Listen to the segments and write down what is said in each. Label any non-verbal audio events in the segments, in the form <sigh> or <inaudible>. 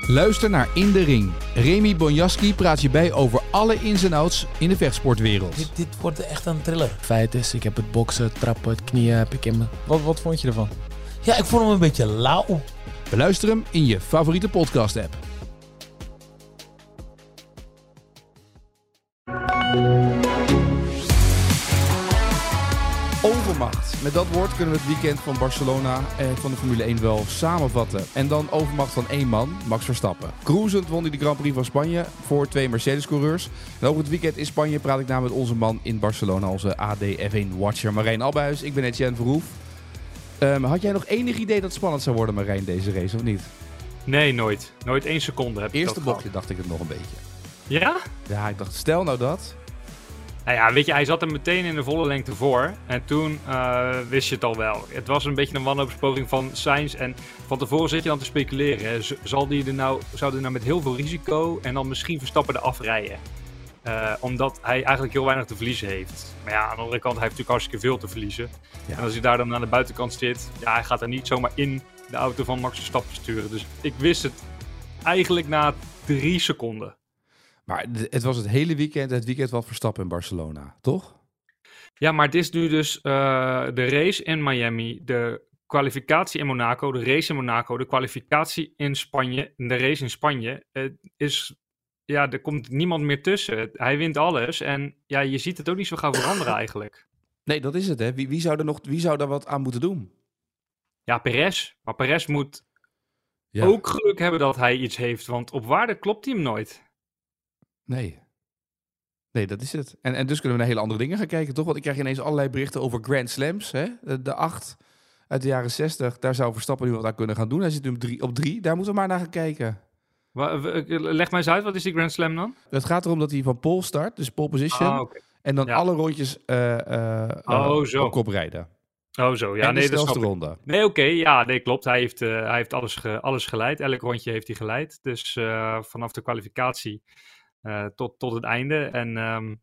Luister naar In de Ring. Remy Bonjaski praat je bij over alle ins en outs in de vechtsportwereld. Dit, dit wordt echt een thriller. Feit is, ik heb het boksen, het trappen, het knieën heb ik in me. Wat, wat vond je ervan? Ja, ik vond hem een beetje lauw. Beluister hem in je favoriete podcast-app. Overmacht. Met dat woord kunnen we het weekend van Barcelona en van de Formule 1 wel samenvatten. En dan overmacht van één man, Max Verstappen. Cruisend won hij de Grand Prix van Spanje voor twee Mercedes-coureurs. En over het weekend in Spanje praat ik namelijk met onze man in Barcelona, onze AD F1-watcher Marijn Albuis. Ik ben Etienne Verhoef. Um, had jij nog enig idee dat het spannend zou worden, Marijn, deze race, of niet? Nee, nooit. Nooit één seconde heb ik Eerste bochtje gehad. dacht ik het nog een beetje. Ja? Ja, ik dacht, stel nou dat. Nou ja, weet je, hij zat er meteen in de volle lengte voor. En toen eh, wist je het al wel. Het was een beetje een wanhoopspoging van Sainz. En van tevoren zit je dan te speculeren. Hè. Zal die er nou, zou die nou met heel veel risico en dan misschien Verstappen de afrijden? Eh, omdat hij eigenlijk heel weinig te verliezen heeft. Maar ja, aan de andere kant, hij heeft natuurlijk hartstikke veel te verliezen. Ja. En als hij daar dan aan de buitenkant zit, ja, hij gaat er niet zomaar in de auto van Max Verstappen sturen. Dus ik wist het eigenlijk na drie seconden. Maar het was het hele weekend, het weekend van Verstappen in Barcelona, toch? Ja, maar het is nu dus eh, de race in Miami, de kwalificatie in Monaco, de race in Monaco, de kwalificatie in Spanje, en de race in Spanje. Het is, ja, er komt niemand meer tussen. Hij wint alles en ja, je ziet het ook niet zo gauw veranderen <laughs> eigenlijk. Nee, dat is het, hè. Wie, wie, zou er nog, wie zou daar wat aan moeten doen? Ja, Perez. Maar Perez moet Ja. ook geluk hebben dat hij iets heeft, want op waarde klopt hij hem nooit. Nee. Nee, dat is het. En, en dus kunnen we naar hele andere dingen gaan kijken, toch? Want ik krijg ineens allerlei berichten over Grand Slams, hè? De, de acht uit de jaren zestig. Daar zou Verstappen nu wat aan kunnen gaan doen. Hij zit nu op drie, op drie. Daar moeten we maar naar gaan kijken. Leg mij eens uit, wat is die Grand Slam dan? Het gaat erom dat hij van pole start, dus pole position. Ah, en dan ja. alle rondjes eh, eh, Oh, eh, zo. op kop rijden. Oh zo, ja, en de nee, dat snelste ronde. Nee, oké, ja, nee, klopt. Hij heeft, hij heeft alles, ge- alles geleid. Elk rondje heeft hij geleid. Dus vanaf de kwalificatie tot, tot het einde. En ehm,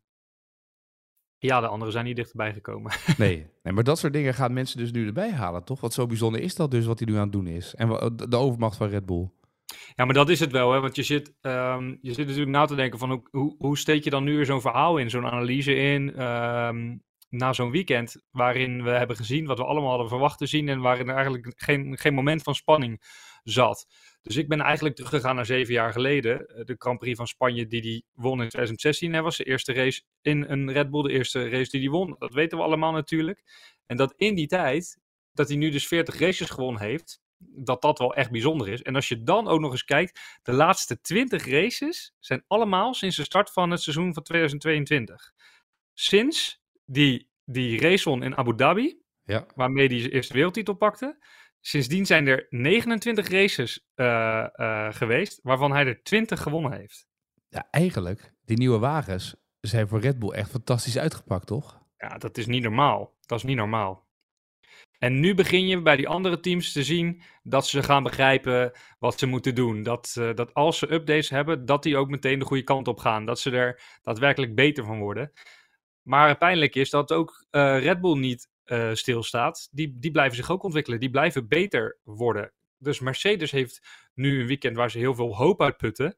ja, de anderen zijn niet dichterbij gekomen. <laughs> Nee. nee, maar dat soort dingen gaan mensen dus nu erbij halen, toch? Wat zo bijzonder is dat dus, wat hij nu aan het doen is. En de de overmacht van Red Bull. ja, maar dat is het wel, hè? Want je zit, ehm, je zit natuurlijk na te denken van hoe, hoe, hoe steek je dan nu weer zo'n verhaal in, zo'n analyse in, ehm, na zo'n weekend, waarin we hebben gezien wat we allemaal hadden verwacht te zien en waarin er eigenlijk geen, geen moment van spanning zat. Dus ik ben eigenlijk teruggegaan naar zeven jaar geleden. eh, De Grand Prix van Spanje die die won in 2016. Hè, was de eerste race in een Red Bull. De eerste race die die won. Dat weten we allemaal natuurlijk. En dat in die tijd, dat hij nu dus 40 races gewonnen heeft. Dat dat wel echt bijzonder is. En als je dan ook nog eens kijkt. De laatste 20 races zijn allemaal sinds de start van het seizoen van 2022. Sinds die, die race won in Abu Dhabi Ja. waarmee hij zijn eerste wereldtitel pakte. Sindsdien zijn er 29 races eh, eh, geweest, waarvan hij er 20 gewonnen heeft. Ja, eigenlijk, die nieuwe wagens zijn voor Red Bull echt fantastisch uitgepakt, toch? Ja, dat is niet normaal. Dat is niet normaal. En nu begin je bij die andere teams te zien dat ze gaan begrijpen wat ze moeten doen. Dat, eh, dat als ze updates hebben, dat die ook meteen de goede kant op gaan. Dat ze er daadwerkelijk beter van worden. Maar pijnlijk is dat ook Red Bull niet eh, stilstaat. Die, die blijven zich ook ontwikkelen. Die blijven beter worden. Dus Mercedes heeft nu een weekend waar ze heel veel hoop uitputten.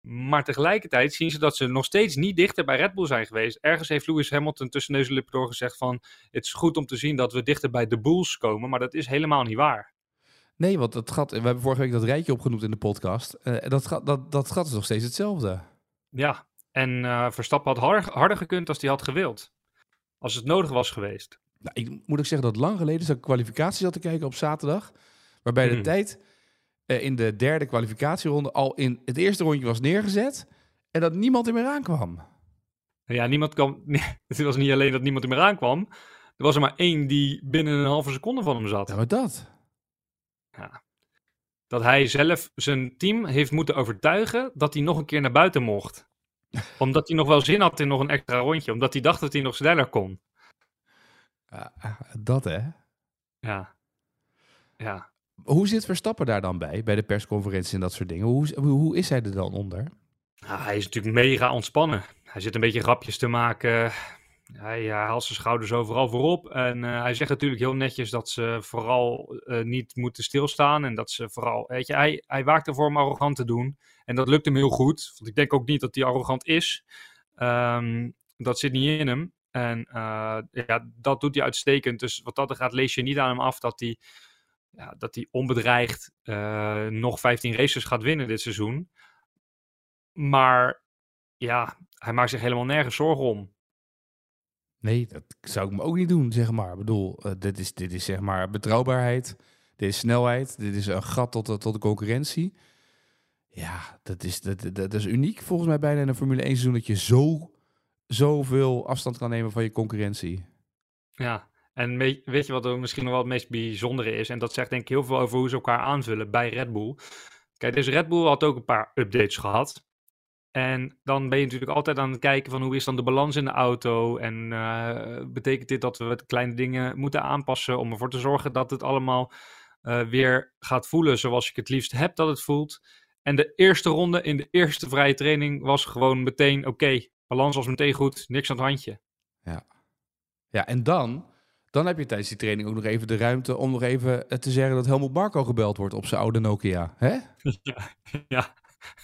Maar tegelijkertijd zien ze dat ze nog steeds niet dichter bij Red Bull zijn geweest. Ergens heeft Lewis Hamilton tussen neus en lippen door gezegd van... het is goed om te zien dat we dichter bij de Bulls komen. Maar dat is helemaal niet waar. Nee, want dat gat, we hebben vorige week dat rijtje opgenoemd in de podcast. Eh, dat, gat, dat, dat gat is nog steeds hetzelfde. Ja, en eh, Verstappen had har- harder gekund als hij had gewild. Als het nodig was geweest. Nou, ik moet ook zeggen dat lang geleden dat ik kwalificatie zat te kijken op zaterdag. Waarbij de Mhm. tijd eh, in de derde kwalificatieronde al in het eerste rondje was neergezet. En dat niemand er meer aankwam. Ja, niemand kwam... <laughs> het was niet alleen dat niemand er meer aankwam. Er was er maar één die binnen een halve seconde van hem zat. Ja, maar dat. dat hij zelf zijn team heeft moeten overtuigen dat hij nog een keer naar buiten mocht. <laughs> Omdat hij nog wel zin had in nog een extra rondje. Omdat hij dacht dat hij nog sneller kon. Ja, dat hè. Ja. Ja. Hoe zit Verstappen daar dan bij, bij de persconferentie en dat soort dingen? Hoe, hoe, is hij er dan onder? Nou, hij is natuurlijk mega ontspannen. Hij zit een beetje grapjes te maken. Hij uh, haalt zijn schouders overal voorop. En uh, hij zegt natuurlijk heel netjes dat ze vooral uh, niet moeten stilstaan. En dat ze vooral, weet je, hij, hij waakt ervoor om arrogant te doen. En dat lukt hem heel goed. Want ik denk ook niet dat hij arrogant is. Um, dat zit niet in hem. En ja, dat doet hij uitstekend. Dus wat dat er gaat, lees je niet aan hem af dat hij, ja, dat hij onbedreigd nog 15 races gaat winnen dit seizoen. Maar ja, hij maakt zich helemaal nergens zorgen om. Nee, dat zou ik me ook niet doen, zeg maar. Ik bedoel, uh, dit, is, dit is zeg maar betrouwbaarheid, dit is snelheid, dit is een gat tot de, tot de concurrentie. Ja, dat is, dat, dat is uniek volgens mij bijna in een Formule 1 seizoen dat je zo, zoveel afstand kan nemen van je concurrentie. Ja, en weet, je wat er misschien nog wel het meest bijzondere is? En dat zegt denk ik heel veel over hoe ze elkaar aanvullen bij Red Bull. Kijk, dus Red Bull had ook een paar updates gehad. En dan ben je natuurlijk altijd aan het kijken van hoe is dan de balans in de auto. En uh, betekent dit dat we kleine dingen moeten aanpassen om ervoor te zorgen dat het allemaal uh, weer gaat voelen zoals ik het liefst heb dat het voelt. En de eerste ronde in de eerste vrije training was gewoon meteen oké. Balans was meteen goed, niks aan het handje. Ja, ja en dan, dan heb je tijdens die training ook nog even de ruimte om nog even te zeggen dat Helmut Marko gebeld wordt op zijn oude Nokia. Hè? <laughs> Ja, ja.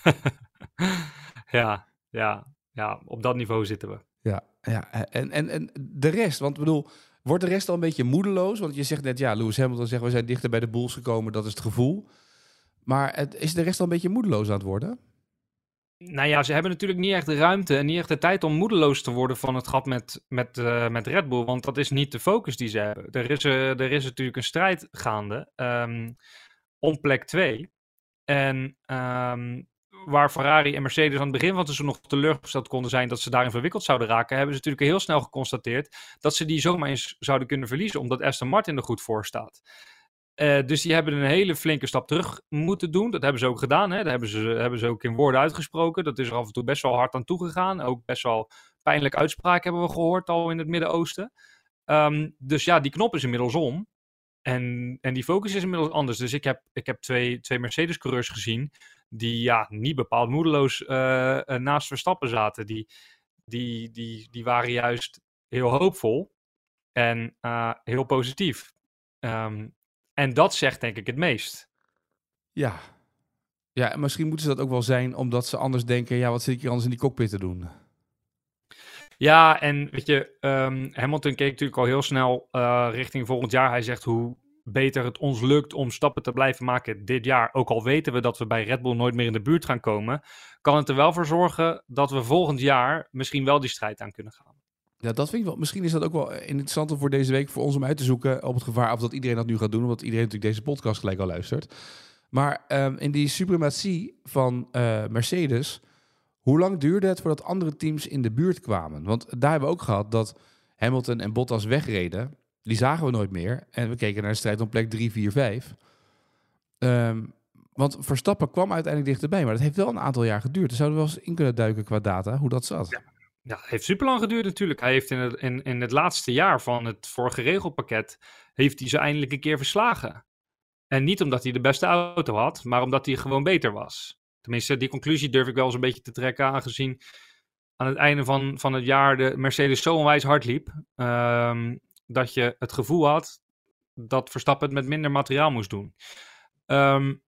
<laughs> ja, ja, ja, op dat niveau zitten we. Ja, ja. En, en, en de rest, want ik bedoel, wordt de rest al een beetje moedeloos? Want je zegt net, ja, Lewis Hamilton zegt, we zijn dichter bij de Bulls gekomen, dat is het gevoel. Maar het, is de rest al een beetje moedeloos aan het worden? Nou ja, ze hebben natuurlijk niet echt de ruimte en niet echt de tijd om moedeloos te worden van het gat met, met, uh, met Red Bull. Want dat is niet de focus die ze hebben. Er is, uh, er is natuurlijk een strijd gaande um, om plek 2. En um, waar Ferrari en Mercedes aan het begin van het seizoen nog teleurgesteld konden zijn dat ze daarin verwikkeld zouden raken, hebben ze natuurlijk heel snel geconstateerd dat ze die zomaar eens zouden kunnen verliezen, omdat Aston Martin er goed voor staat. Uh, dus die hebben een hele flinke stap terug moeten doen. Dat hebben ze ook gedaan. Hè? Hebben ze, hebben ze ook in woorden uitgesproken. Dat is er af en toe best wel hard aan toegegaan. Ook best wel pijnlijke uitspraken hebben we gehoord al in het Midden-Oosten. Um, dus ja, die knop is inmiddels om. En, en die focus is inmiddels anders. Dus ik heb, ik heb twee, twee Mercedes-coureurs gezien die ja, niet bepaald moedeloos uh, naast Verstappen zaten. Die, die, die, die waren juist heel hoopvol en heel positief. Um, en dat zegt denk ik het meest. Ja. Ja, misschien moeten ze dat ook wel zijn omdat ze anders denken, ja, wat zit ik hier anders in die cockpit te doen? Ja, en weet je, um, Hamilton keek natuurlijk al heel snel uh, richting volgend jaar. Hij zegt hoe beter het ons lukt om stappen te blijven maken dit jaar, ook al weten we dat we bij Red Bull nooit meer in de buurt gaan komen, kan het er wel voor zorgen dat we volgend jaar misschien wel die strijd aan kunnen gaan. Ja, dat vind ik wel. Misschien is dat ook wel interessant voor deze week voor ons om uit te zoeken op het gevaar of dat iedereen dat nu gaat doen, omdat iedereen natuurlijk deze podcast gelijk al luistert. Maar um, in die suprematie van uh, Mercedes, hoe lang duurde het voordat andere teams in de buurt kwamen? Want daar hebben we ook gehad dat Hamilton en Bottas wegreden die zagen we nooit meer. En we keken naar de strijd om plek 3, 4, 5. Um, want Verstappen kwam uiteindelijk dichterbij. Maar dat heeft wel een aantal jaar geduurd. Dus zouden we wel eens in kunnen duiken qua data, hoe dat zat. Ja, ja het heeft super lang geduurd natuurlijk. Hij heeft in het, in, in het laatste jaar van het vorige regelpakket... heeft hij ze eindelijk een keer verslagen. En niet omdat hij de beste auto had, maar omdat hij gewoon beter was. Tenminste, die conclusie durf ik wel eens een beetje te trekken, aangezien aan het einde van, van het jaar de Mercedes zo onwijs hard liep. Um, dat je het gevoel had dat Verstappen met minder materiaal moest doen. Um,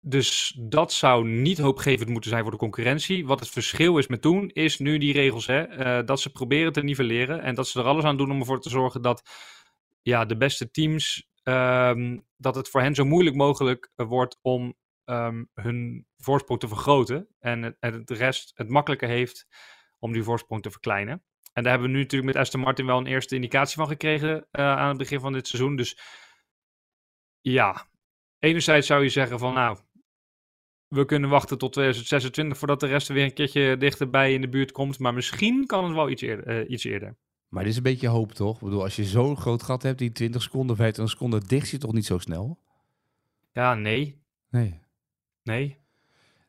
dus dat zou niet hoopgevend moeten zijn voor de concurrentie. Wat het verschil is met toen, is nu die regels. Hè, uh, dat ze proberen te nivelleren en dat ze er alles aan doen om ervoor te zorgen dat ja, de beste teams, um, dat het voor hen zo moeilijk mogelijk wordt om um, hun voorsprong te vergroten. En het, het rest het makkelijker heeft om die voorsprong te verkleinen. En daar hebben we nu natuurlijk met Aston Martin wel een eerste indicatie van gekregen uh, aan het begin van dit seizoen. Dus ja, enerzijds zou je zeggen van nou, we kunnen wachten tot 2026 voordat de rest er weer een keertje dichterbij in de buurt komt. Maar misschien kan het wel iets eerder. Uh, iets eerder. Maar dit is een beetje hoop toch? Ik bedoel, als je zo'n groot gat hebt, die 20 seconden, 25 seconden dicht zit toch niet zo snel? Ja, nee. Nee. Nee.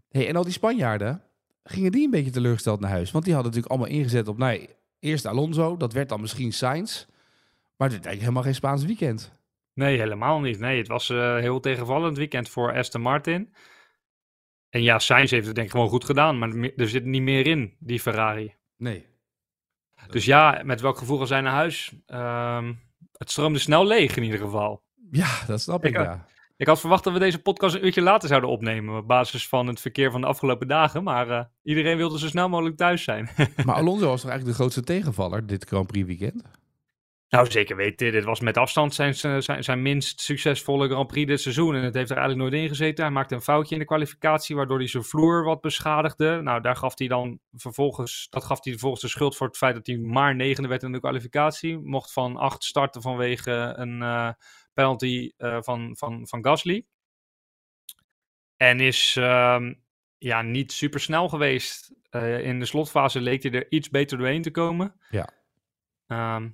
Hey, en al die Spanjaarden, gingen die een beetje teleurgesteld naar huis? Want die hadden natuurlijk allemaal ingezet op, nee, Eerst Alonso, dat werd dan misschien Sainz. Maar dit is helemaal geen Spaans weekend. Nee, helemaal niet. Nee, het was een uh, heel tegenvallend weekend voor Aston Martin. En ja, Sainz heeft het denk ik gewoon goed gedaan, maar er zit niet meer in, die Ferrari. Nee. Dus ja, met welk gevoel gaan zij naar huis? Ehm, het stroomde snel leeg in ieder geval. Ja, dat snap ik, Ik, ja. Ik had verwacht dat we deze podcast een uurtje later zouden opnemen. Op basis van het verkeer van de afgelopen dagen. Maar eh, iedereen wilde zo snel mogelijk thuis zijn. <laughs> Maar Alonso was toch eigenlijk de grootste tegenvaller dit Grand Prix weekend? Nou, zeker weten. Dit was met afstand zijn, zijn, zijn minst succesvolle Grand Prix dit seizoen. En het heeft er eigenlijk nooit in gezeten. Hij maakte een foutje in de kwalificatie. Waardoor hij zijn vloer wat beschadigde. Nou, daar gaf hij dan vervolgens. Dat gaf hij vervolgens de schuld voor het feit dat hij maar negende werd in de kwalificatie. Mocht van acht starten vanwege een. eh, penalty eh, van, van, van Gasly. En is ehm, ja, niet super snel geweest. Eh, in de slotfase leek hij er iets beter doorheen te komen. Ja. Ehm,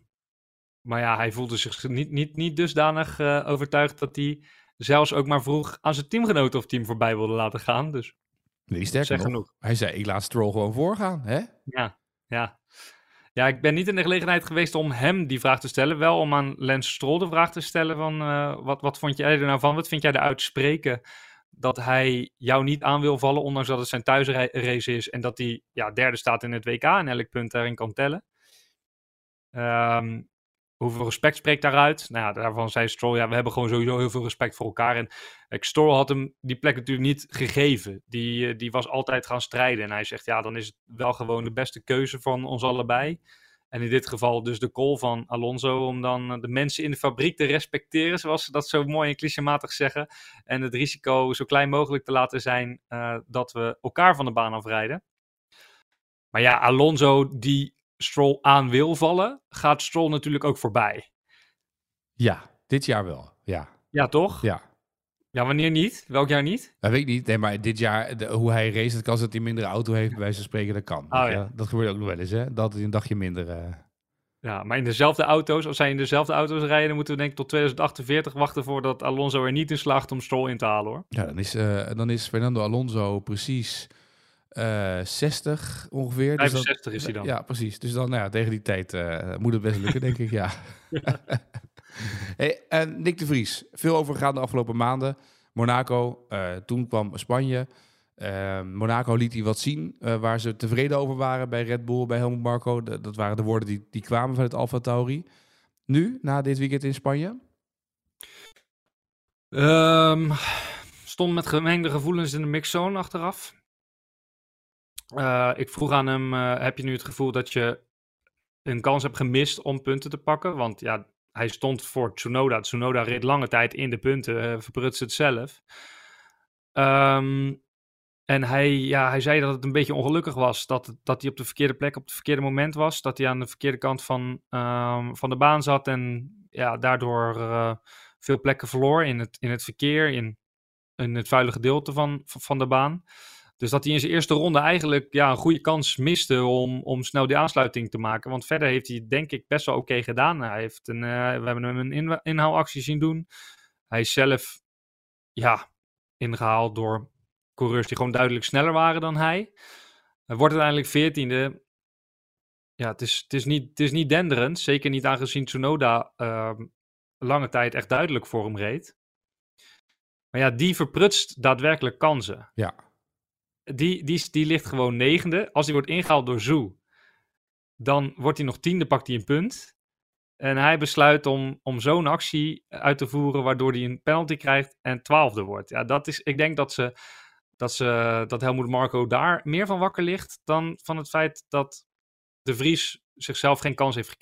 maar ja, hij voelde zich niet, niet, niet dusdanig eh, overtuigd dat hij zelfs ook maar vroeg aan zijn teamgenoten of team voorbij wilde laten gaan. Dus Nee, sterker nog. genoeg. Hij zei, ik laat Stroll gewoon voorgaan, hè? Ja, ja. Ja, ik ben niet in de gelegenheid geweest om hem die vraag te stellen. Wel om aan Lance Stroll de vraag te stellen van... eh, wat, wat vond jij er nou van? Wat vind jij eruit spreken dat hij jou niet aan wil vallen... ondanks dat het zijn thuisrace is... en dat hij ja, derde staat in het WK en elk punt daarin kan tellen? Ehm, hoeveel respect spreekt daaruit? Nou ja, daarvan zei Stroll... ja, we hebben gewoon sowieso heel veel respect voor elkaar. En eh, Stroll had hem die plek natuurlijk niet gegeven. Die, eh, die was altijd gaan strijden. En hij zegt, ja, dan is het wel gewoon de beste keuze van ons allebei. En in dit geval dus de call van Alonso om dan eh, de mensen in de fabriek te respecteren, zoals ze dat zo mooi en clichématig zeggen. En het risico zo klein mogelijk te laten zijn dat we elkaar van de baan afrijden. Maar ja, Alonso die Stroll aan wil vallen, gaat Stroll natuurlijk ook voorbij. Ja, dit jaar wel. Ja, Ja, toch? ja. Ja, wanneer niet? Welk jaar niet? Dat weet ik niet. Nee, maar dit jaar, de- hoe hij race, het kan dat hij een mindere auto heeft, bij wijze van spreken, dat kan. Oh, ja. Dat gebeurt ook nog wel eens, hè? Dat hij een dagje minder... eh, Ja, maar in dezelfde auto's, als zij in dezelfde auto's rijden, dan moeten we denk ik tot 2048 wachten voordat Alonso er niet in slaagt om Stroll in te halen hoor. Ja, dan is, eh, dan is Fernando Alonso precies eh 60 ongeveer. Dus dan- 65 is hij dan. Ja, precies. Dus dan, nou ja, tegen die tijd eh, moet het best lukken, denk ik, ja. <laughs> hey, en Nick de Vries, veel overgegaan de afgelopen maanden. Monaco, eh, toen kwam Spanje. Eh, Monaco liet hij wat zien eh, waar ze tevreden over waren bij Red Bull, bij Helmut Marco. Dat waren de woorden die, die kwamen van het Alfa Tauri. Nu, na dit weekend in Spanje? Ehm, stond met gemengde gevoelens in de mixzone achteraf. Eh, ik vroeg aan hem, eh, heb je nu het gevoel dat je een kans hebt gemist om punten te pakken? Want ja, hij stond voor Tsunoda. Tsunoda reed lange tijd in de punten, eh verprutste het zelf. Ehm, en hij, ja, hij zei dat het een beetje ongelukkig was. Dat, dat hij op de verkeerde plek op het verkeerde moment was. Dat hij aan de verkeerde kant van, ehm, van de baan zat. En ja, daardoor veel plekken verloor in het, in het verkeer. In, in het vuile gedeelte van, van de baan. Dus dat hij in zijn eerste ronde eigenlijk ja, een goede kans miste om, om snel die aansluiting te maken. Want verder heeft hij denk ik best wel oké gedaan. Hij heeft een, eh, we hebben hem een in, inhaalactie zien doen. Hij is zelf ja, ingehaald door coureurs die gewoon duidelijk sneller waren dan hij. Hij wordt uiteindelijk veertiende. Ja, het is, het, is niet, het is niet denderend. Zeker niet aangezien Tsunoda ehm, lange tijd echt duidelijk voor hem reed. Maar ja, die verprutst daadwerkelijk kansen. Ja. Die, die, die ligt gewoon negende. Als hij wordt ingehaald door Zoe, dan wordt hij nog tiende, pakt hij een punt. En hij besluit om, om zo'n actie uit te voeren, waardoor hij een penalty krijgt en twaalfde wordt. Ja, dat is, ik denk dat ze, dat ze, dat Helmoet Marco daar meer van wakker ligt dan van het feit dat de Vries zichzelf geen kans heeft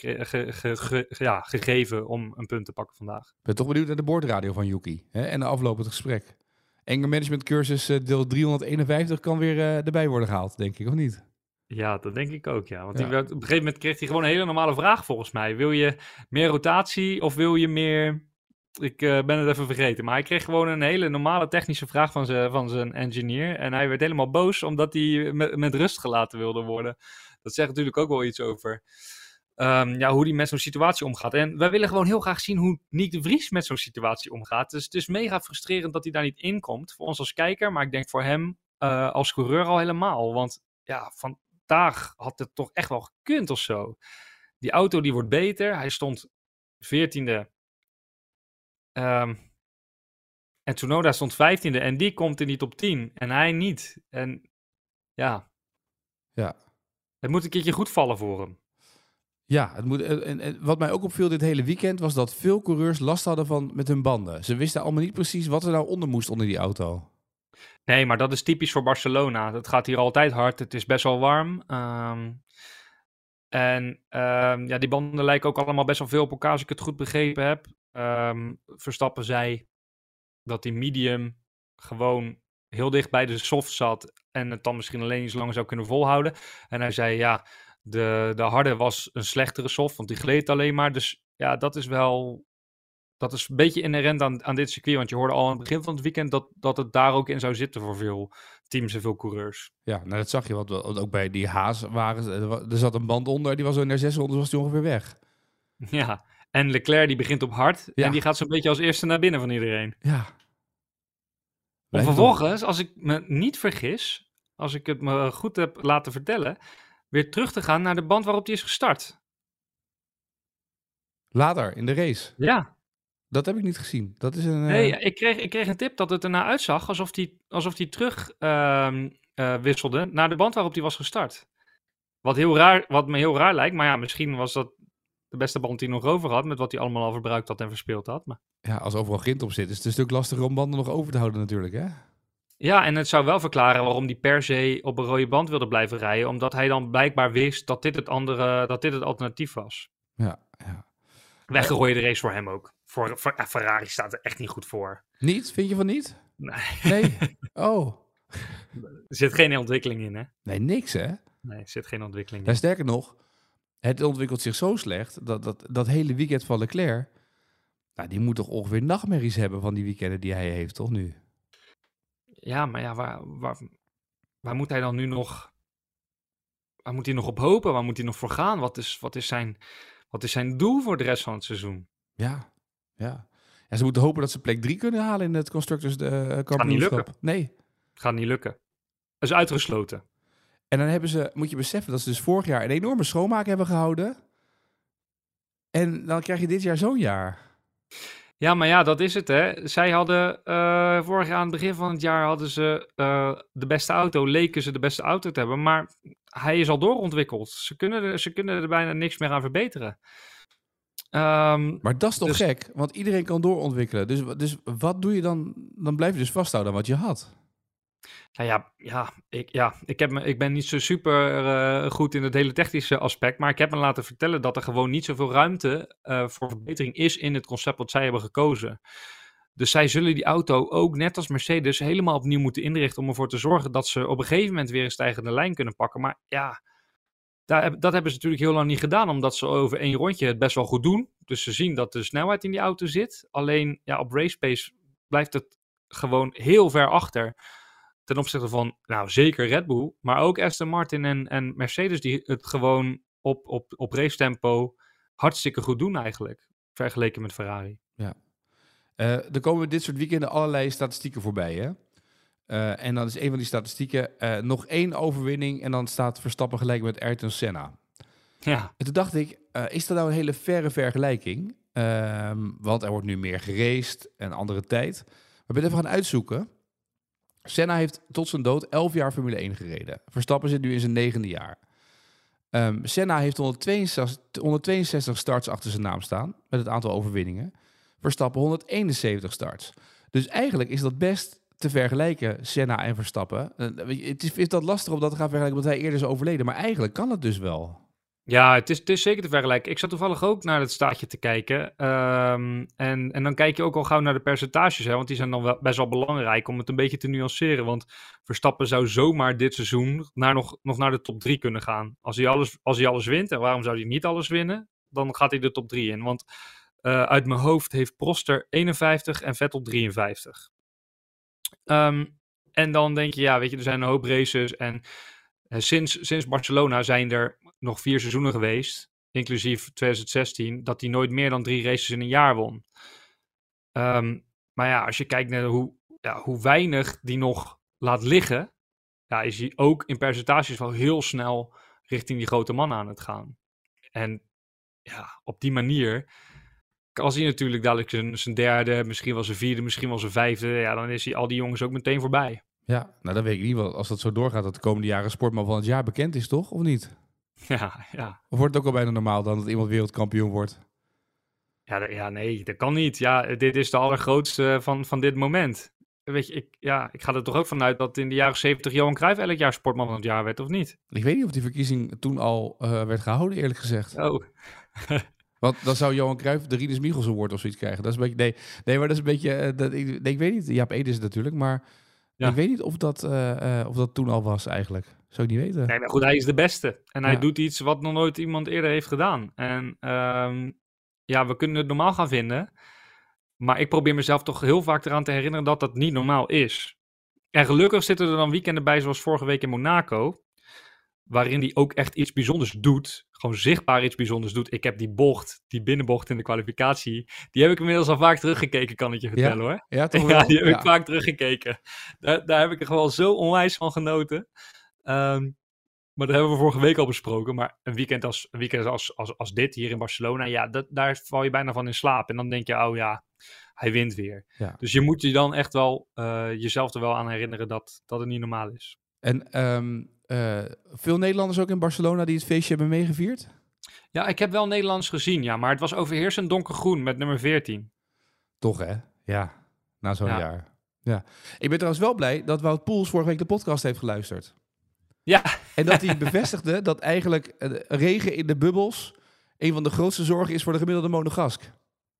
ja, gegeven om een punt te pakken vandaag. Ik ben toch benieuwd naar de boordradio van Yuki hè? en de aflopend gesprek. Anger Management cursus eh, deel 351 kan weer eh, erbij worden gehaald, denk ik, of niet? Ja, dat denk ik ook, ja. Want Ja. Die werd, op een gegeven moment kreeg hij gewoon een hele normale vraag volgens mij. Wil je meer rotatie of wil je meer... Ik eh, ben het even vergeten, maar hij kreeg gewoon een hele normale technische vraag van zijn, van zijn engineer. En hij werd helemaal boos omdat hij met, met rust gelaten wilde worden. Dat zegt natuurlijk ook wel iets over ehm, ja, hoe hij met zo'n situatie omgaat. En wij willen gewoon heel graag zien hoe Nick de Vries met zo'n situatie omgaat. Dus het is mega frustrerend dat hij daar niet in komt. Voor ons als kijker, maar ik denk voor hem eh, als coureur al helemaal. Want ja, vandaag had het toch echt wel gekund of zo. Die auto die wordt beter. Hij stond 14e. Ehm, en Tsunoda stond 15e. En die komt in die top 10. En hij niet. En ja, Ja. het moet een keertje goed vallen voor hem. Ja, het moet, en, en- en wat mij ook opviel dit hele weekend was dat veel coureurs last hadden van met hun banden. Ze wisten allemaal niet precies wat er nou onder moest onder die auto. Nee, maar dat is typisch voor Barcelona. Dat gaat hier altijd hard. Het is best wel warm. Ehm, en ehm, ja, die banden lijken ook allemaal best wel veel op elkaar, als ik het goed begrepen heb. Ehm, Verstappen zei dat die medium gewoon heel dicht bij de soft zat en het dan misschien alleen iets langer zou kunnen volhouden. En hij zei ja, de, de harde was een slechtere soft, want die gleed alleen maar. Dus ja, dat is wel, dat is een beetje inherent aan, aan dit circuit. Want je hoorde al aan het begin van het weekend dat, dat het daar ook in zou zitten voor veel teams en veel coureurs. Ja, nou dat zag je, want, want ook bij die Haas waren, er zat een band onder, die was zo naar 600, was die ongeveer weg. <laughs> Ja, en Leclerc die begint op hard Ja. en die gaat zo'n beetje als eerste naar binnen van iedereen. Ja. En vervolgens, als ik me niet vergis, als ik het me goed heb laten vertellen, weer terug te gaan naar de band waarop die is gestart. Later, in de race. Ja, Dat heb ik niet gezien. Dat is een... eh, nee, ik, kreeg, ik kreeg een tip dat het ernaar uitzag alsof die, alsof die terug ehm, eh, wisselde naar de band waarop die was gestart. Wat, heel raar, wat me heel raar lijkt, maar ja, misschien was dat de beste band die nog over had, met wat hij allemaal al verbruikt had en verspeeld had. Maar... Ja, als overal grind op zit, is het een stuk lastiger om banden nog over te houden natuurlijk, hè? Ja, en het zou wel verklaren waarom hij per se op een rode band wilde blijven rijden. Omdat hij dan blijkbaar wist dat dit het, andere, dat dit het alternatief was. Ja, ja. Weggegooide race voor hem ook. Voor, voor ja, Ferrari staat er echt niet goed voor. Niet? Vind je van niet? Nee, Nee? <laughs> Oh. er zit geen ontwikkeling in, hè? Nee, niks hè? Nee, er zit geen ontwikkeling in. sterker nog, het ontwikkelt zich zo slecht dat dat, dat hele weekend van Leclerc, nou, die moet toch ongeveer nachtmerries hebben van die weekenden die hij heeft, toch nu? Ja, maar ja, waar, waar, waar moet hij dan nu nog... Waar moet hij nog op hopen? Waar moet hij nog voor gaan? Wat is, wat is, zijn, wat is zijn doel voor de rest van het seizoen? Ja, ja. Ja, ze moeten hopen dat ze plek 3 kunnen halen in het Constructors uh, kampioenschap. lukken. Nee. Gaat niet lukken. Dat is uitgesloten. En dan hebben ze, moet je beseffen, dat ze dus vorig jaar een enorme schoonmaak hebben gehouden. En dan krijg je dit jaar zo'n jaar. Ja, maar ja, dat is het, hè. Zij hadden eh, vorig jaar aan het begin van het jaar hadden ze eh, de beste auto, leken ze de beste auto te hebben, maar hij is al doorontwikkeld. Ze kunnen er, ze kunnen er bijna niks meer aan verbeteren. Ehm, Maar dat is toch Dus- gek, want iedereen kan doorontwikkelen. Dus, dus wat doe je dan? Dan blijf je dus vasthouden aan wat je had. Nou ja, ja, ik, ja ik, heb me, ik ben niet zo super eh, goed in het hele technische aspect, maar ik heb me laten vertellen dat er gewoon niet zoveel ruimte eh, voor verbetering is in het concept wat zij hebben gekozen. Dus zij zullen die auto ook, net als Mercedes, helemaal opnieuw moeten inrichten om ervoor te zorgen dat ze op een gegeven moment weer een stijgende lijn kunnen pakken. Maar ja, daar, dat hebben ze natuurlijk heel lang niet gedaan, omdat ze over één rondje het best wel goed doen. Dus ze zien dat de snelheid in die auto zit. Alleen ja, op race pace blijft het gewoon heel ver achter ten opzichte van, nou zeker Red Bull, maar ook Aston Martin en, en Mercedes die het gewoon op, op, op race tempo hartstikke goed doen eigenlijk, vergeleken met Ferrari. Eh, er komen dit soort weekenden allerlei statistieken voorbij. Hè? Eh, en dan is een van die statistieken eh, nog één overwinning en dan staat Verstappen gelijk met Ayrton Senna. Ja, En toen dacht ik, is dat nou een hele verre vergelijking? Ehm, want er wordt nu meer geraced en andere tijd. Maar ik ben even gaan uitzoeken. Senna heeft tot zijn dood 11 jaar Formule 1 gereden. Verstappen zit nu in zijn negende jaar. Ehm, Senna heeft 162, 162 starts achter zijn naam staan, met het aantal overwinningen. Verstappen 171 starts. Dus eigenlijk is dat best te vergelijken, Senna en Verstappen. Eh, Het is, is dat lastig om dat te gaan vergelijken, omdat hij eerder is overleden. Maar eigenlijk kan het dus wel. Ja het, is, het is zeker te vergelijken. Ik zat toevallig ook naar het staatje te kijken. Ehm, en, en dan kijk je ook al gauw naar de percentages, hè, want die zijn dan wel, best wel belangrijk om het een beetje te nuanceren. Want Verstappen zou zomaar dit seizoen naar nog, nog naar de top 3 kunnen gaan. Als hij, alles, als hij alles wint, en waarom zou hij niet alles winnen? Dan gaat hij de top 3 in. Want eh, uit mijn hoofd heeft Proster 51 en Vettel 53. Ehm, en dan denk je, ja, weet je, er zijn een hoop races. En sinds, sinds Barcelona zijn er nog vier seizoenen geweest, inclusief 2016, dat hij nooit meer dan drie races in een jaar won. Ehm, maar ja, als je kijkt naar hoe, ja, hoe weinig die nog laat liggen, ja, is hij ook in percentages wel heel snel richting die grote man aan het gaan. En ja, op die manier als hij natuurlijk dadelijk zijn, zijn derde, misschien wel zijn vierde, misschien wel zijn vijfde, ja, dan is hij al die jongens ook meteen voorbij. Ja, nou dan weet ik niet wel. Als dat zo doorgaat, dat de komende jaren sportman van het jaar bekend is, toch? Of niet? Ja, ja. Of wordt het ook al bijna normaal dan dat iemand wereldkampioen wordt? Ja, ja, nee, dat kan niet. Ja, dit is de allergrootste van, van dit moment. Weet je, ik, ja, ik ga er toch ook vanuit dat in de jaren 70 Johan Cruijff elk jaar sportman van het jaar werd, of niet? Ik weet niet of die verkiezing toen al eh, werd gehouden, eerlijk gezegd. Oh, <laughs> Want dan zou Johan Cruijff de Rinus Michels Award of zoiets krijgen. Dat is een beetje, nee, nee, maar dat is een beetje, eh, dat, ik, nee, ik weet niet. Jaap Ede is het natuurlijk, maar Ja. ik weet niet of dat, eh, eh, of dat toen al was eigenlijk. Zou ik niet weten. nee, maar goed, hij is de beste. En hij Ja. doet iets wat nog nooit iemand eerder heeft gedaan. En ehm, ja, we kunnen het normaal gaan vinden. Maar ik probeer mezelf toch heel vaak eraan te herinneren dat dat niet normaal is. En gelukkig zitten er dan weekenden bij, zoals vorige week in Monaco. Waarin hij ook echt iets bijzonders doet. Gewoon zichtbaar iets bijzonders doet. Ik heb die bocht, die binnenbocht in de kwalificatie. Die heb ik inmiddels al vaak teruggekeken, kan ik je vertellen hoor. Ja, toch <laughs> Ja, die heb Ja. ik vaak teruggekeken. Daar, daar heb ik er gewoon zo onwijs van genoten. Ehm, maar dat hebben we vorige week al besproken. Maar een weekend als, een weekend als, als, als dit hier in Barcelona, ja, dat, daar val je bijna van in slaap. En dan denk je, oh ja, hij wint weer. Ja. Dus je moet je dan echt wel eh, jezelf er wel aan herinneren dat, dat het niet normaal is. En ehm, eh, veel Nederlanders ook in Barcelona die het feestje hebben meegevierd? Ja, ik heb wel Nederlands gezien, ja, maar het was overheersend donkergroen met nummer 14. Toch hè? Ja, na zo'n Ja. jaar. Ja. Ik ben trouwens wel blij dat Wout Poels vorige week de podcast heeft geluisterd. Ja, En dat hij <laughs> bevestigde dat eigenlijk eh, regen in de bubbels een van de grootste zorgen is voor de gemiddelde monegask.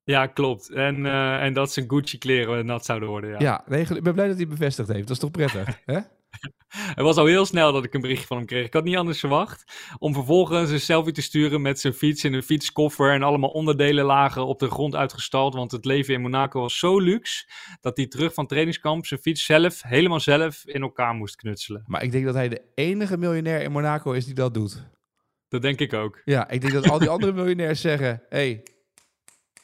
ja klopt. En, eh, en dat zijn Gucci-kleren nat zouden worden, ja. Ja, nee, ik ben blij dat hij bevestigd heeft. Dat is toch prettig, <laughs> hè? <laughs> Het was al heel snel dat ik een berichtje van hem kreeg. Ik had niet anders verwacht. Om vervolgens een selfie te sturen met zijn fiets in een fietskoffer. En allemaal onderdelen lagen op de grond uitgestald. Want het leven in Monaco was zo luxe. Dat hij terug van trainingskamp zijn fiets zelf, helemaal zelf, in elkaar moest knutselen. Maar ik denk dat hij de enige miljonair in Monaco is die dat doet. Dat denk ik ook. Ja, ik denk dat al die andere miljonairs zeggen... hey,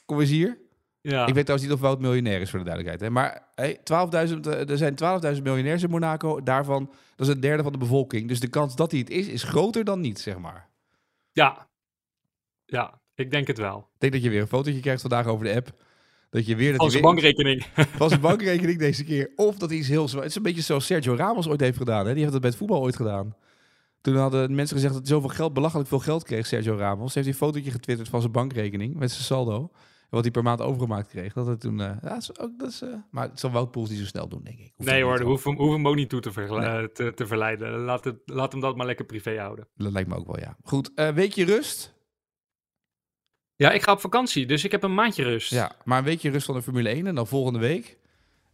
kom eens hier. Ja, Ik weet trouwens niet of Wout miljonair is, voor de duidelijkheid. Hè? Maar hey, 12.000, eh, er zijn 12.000 miljonairs in Monaco. Daarvan, dat is een derde van de bevolking. Dus de kans dat hij het is, is groter dan niet, zeg maar. ja. ja, ik denk het wel. Ik denk dat je weer een fotootje krijgt vandaag over de app. Dat je weer... Dat Van zijn weer- bankrekening. <laughs> van zijn bankrekening deze keer. Of dat hij iets heel zwaar... Het is een beetje zoals Sergio Ramos ooit heeft gedaan. Hè? Die heeft dat bij het voetbal ooit gedaan. Toen hadden mensen gezegd dat hij zoveel geld, belachelijk veel geld kreeg, Sergio Ramos. Heeft hij een fotootje getwitterd van zijn bankrekening met zijn saldo. Wat hij per maand overgemaakt kreeg. Dat het toen... eh, ja, dat is ook, dat is, eh, maar het zal Wout Poels niet zo snel doen, denk ik. Nee hoor, hoef hem, hoef hem ook niet toe te, vergel- Nee. eh, te, te verleiden. Laat, het, laat hem dat maar lekker privé houden. Dat lijkt me ook wel, ja. Goed, eh weekje rust. Ja, ik ga op vakantie, dus ik heb een maandje rust. Ja, maar een weekje rust van de Formule 1. En dan volgende week...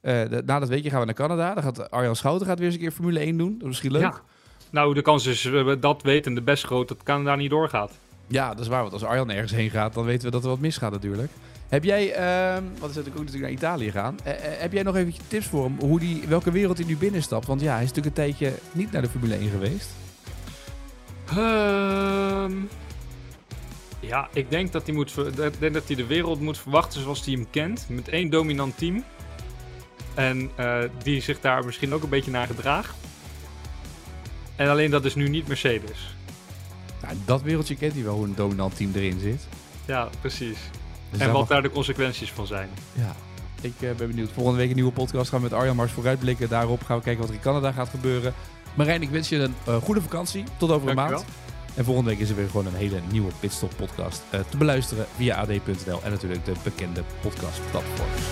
de- na dat weekje gaan we naar Canada. Dan gaat Arjan Schouten gaat weer eens een keer Formule 1 doen. Dat is misschien leuk. Ja. Nou, de kans is dat wetende best groot dat Canada niet doorgaat. Ja, dat is waar. Want als Arjan ergens heen gaat, dan weten we dat er wat misgaat natuurlijk. Heb jij, ehm wat is natuurlijk ook natuurlijk naar Italië gaan. Eh, eh, heb jij nog even tips voor hem? Hoe die, welke wereld hij nu binnenstapt? Want ja, hij is natuurlijk een tijdje niet naar de Formule 1 geweest. Ehm, ja, ik denk dat hij, moet, ik denk dat hij de wereld moet verwachten zoals hij hem kent. Met één dominant team. En eh, die zich daar misschien ook een beetje naar gedraagt. En alleen dat is nu niet Mercedes. Nou, dat wereldje kent hij wel, hoe een dominant team erin zit. Ja, precies. Dus en wat mag- daar de consequenties van zijn. Ja, ik eh, ben benieuwd. Volgende week een nieuwe podcast. Gaan we met Arjan Mars vooruitblikken. Daarop gaan we kijken wat er in Canada gaat gebeuren. Marijn, ik wens je een eh, goede vakantie. Tot over een Dankjewel. maand. En volgende week is er weer gewoon een hele nieuwe Pitstop podcast eh, te beluisteren via ad.nl en natuurlijk de bekende podcastplatforms.